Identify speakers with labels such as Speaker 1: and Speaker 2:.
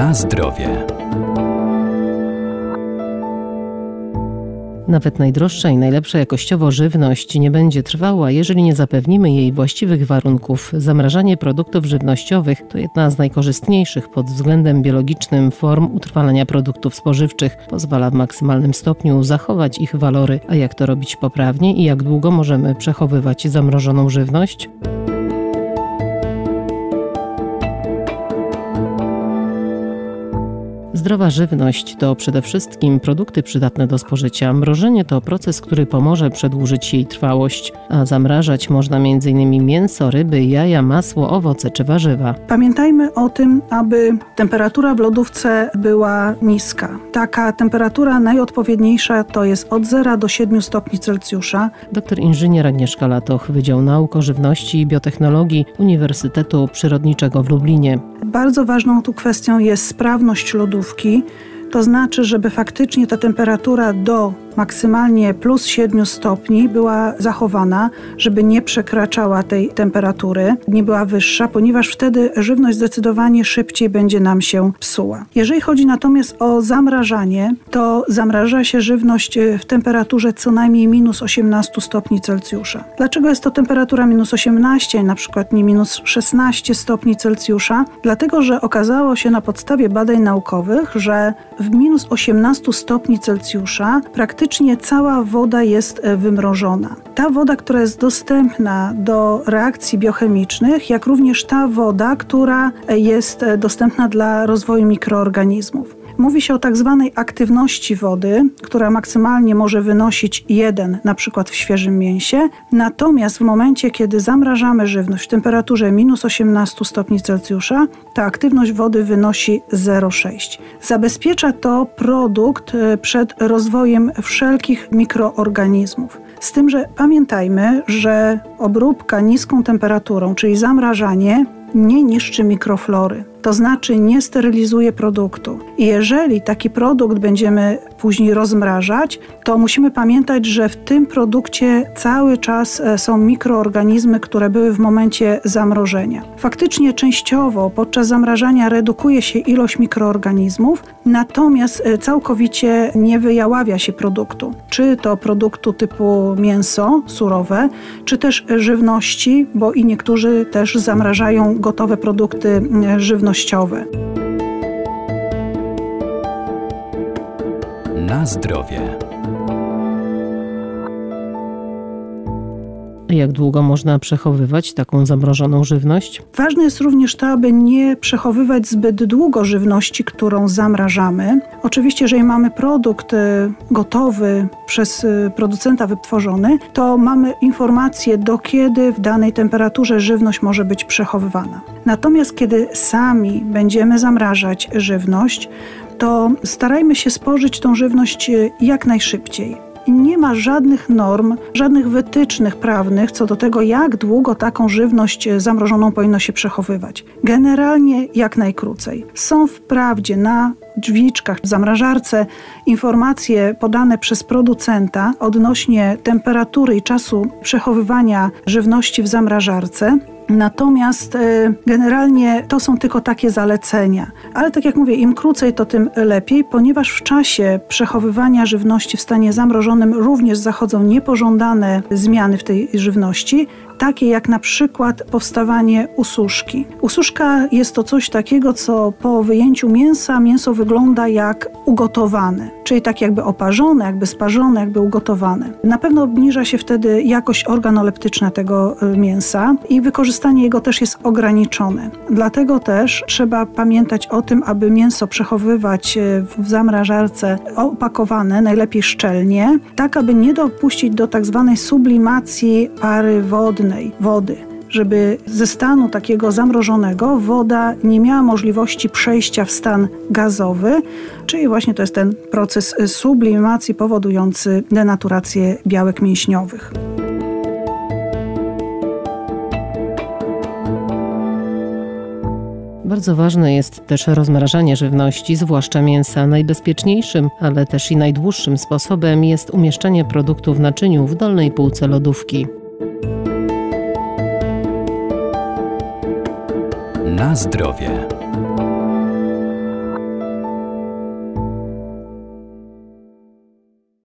Speaker 1: Na zdrowie.
Speaker 2: Nawet najdroższa i najlepsza jakościowo żywność nie będzie trwała, jeżeli nie zapewnimy jej właściwych warunków. Zamrażanie produktów żywnościowych to jedna z najkorzystniejszych pod względem biologicznym form utrwalania produktów spożywczych. Pozwala w maksymalnym stopniu zachować ich walory. A jak to robić poprawnie i jak długo możemy przechowywać zamrożoną żywność? Zdrowa żywność to przede wszystkim produkty przydatne do spożycia. Mrożenie to proces, który pomoże przedłużyć jej trwałość, a zamrażać można m.in. mięso, ryby, jaja, masło, owoce czy warzywa.
Speaker 3: Pamiętajmy o tym, aby temperatura w lodówce była niska. Taka temperatura najodpowiedniejsza to jest od 0 do 7 stopni Celsjusza.
Speaker 2: Doktor inżynier Agnieszka Latoch, Wydział Nauk o Żywności i Biotechnologii Uniwersytetu Przyrodniczego w Lublinie.
Speaker 3: Bardzo ważną tu kwestią jest sprawność lodówki, to znaczy, żeby faktycznie ta temperatura do maksymalnie plus 7 stopni była zachowana, żeby nie przekraczała tej temperatury, nie była wyższa, ponieważ wtedy żywność zdecydowanie szybciej będzie nam się psuła. Jeżeli chodzi natomiast o zamrażanie, to zamraża się żywność e, w temperaturze co najmniej minus 18 stopni Celsjusza. Dlaczego jest to temperatura minus 18, na przykład nie minus 16 stopni Celsjusza? Dlatego, że okazało się na podstawie badań naukowych, że w minus 18 stopni Celsjusza praktycznie cała woda jest e, wymrożona. Ta woda, która jest dostępna do reakcji biochemicznych, jak również ta woda, która e, jest e, dostępna dla rozwoju mikroorganizmów. Mówi się o tak zwanej aktywności wody, która maksymalnie może wynosić 1 na przykład w świeżym mięsie. Natomiast w momencie, kiedy zamrażamy żywność w temperaturze minus 18 stopni Celsjusza, ta aktywność wody wynosi 0,6. Zabezpiecza to produkt e, przed rozwojem wszelkich mikroorganizmów. Z tym, że pamiętajmy, że obróbka niską temperaturą, czyli zamrażanie, nie niszczy mikroflory to znaczy nie sterylizuje produktu. I jeżeli taki produkt będziemy później rozmrażać, to musimy pamiętać, że w tym produkcie cały czas e, są mikroorganizmy, które były w momencie zamrożenia. Faktycznie częściowo podczas zamrażania redukuje się ilość mikroorganizmów, natomiast e, całkowicie nie wyjaławia się produktu. Czy to produktu typu mięso surowe, czy też żywności, bo i niektórzy też zamrażają gotowe produkty żywności
Speaker 1: Na zdrowie.
Speaker 2: Jak długo można przechowywać taką zamrożoną żywność?
Speaker 3: Ważne jest również to, aby nie przechowywać zbyt długo żywności, którą zamrażamy. Oczywiście, jeżeli mamy produkt y, gotowy, przez y, producenta wytworzony, to mamy informację, do kiedy w danej temperaturze żywność może być przechowywana. Natomiast kiedy sami będziemy zamrażać żywność, to starajmy się spożyć tą żywność y, jak najszybciej nie ma żadnych norm, żadnych wytycznych prawnych co do tego, jak długo taką żywność zamrożoną powinno się przechowywać. Generalnie jak najkrócej. Są wprawdzie na drzwiczkach w zamrażarce informacje podane przez producenta odnośnie temperatury i czasu przechowywania żywności w zamrażarce. Natomiast e, generalnie to są tylko takie zalecenia. Ale tak jak mówię, im krócej, to tym lepiej, ponieważ w czasie przechowywania żywności w stanie zamrożonym również zachodzą niepożądane zmiany w tej żywności, takie jak na przykład powstawanie ususzki. Ususzka jest to coś takiego, co po wyjęciu mięsa mięso wygląda jak ugotowane, czyli tak jakby oparzone, jakby sparzone, jakby ugotowane. Na pewno obniża się wtedy jakość organoleptyczna tego y, mięsa i wykorzystanie jego też jest ograniczone. Dlatego też trzeba pamiętać o tym, aby mięso przechowywać y, w zamrażarce opakowane, najlepiej szczelnie, tak aby nie dopuścić do tak zwanej sublimacji pary wodnej wody, żeby ze stanu takiego zamrożonego woda nie miała możliwości przejścia w stan gazowy, czyli właśnie to jest ten proces sublimacji powodujący denaturację białek mięśniowych.
Speaker 2: Bardzo ważne jest też rozmrażanie żywności, zwłaszcza mięsa. Najbezpieczniejszym, ale też i najdłuższym sposobem jest umieszczanie produktu w naczyniu w dolnej półce lodówki.
Speaker 1: Na zdrowie.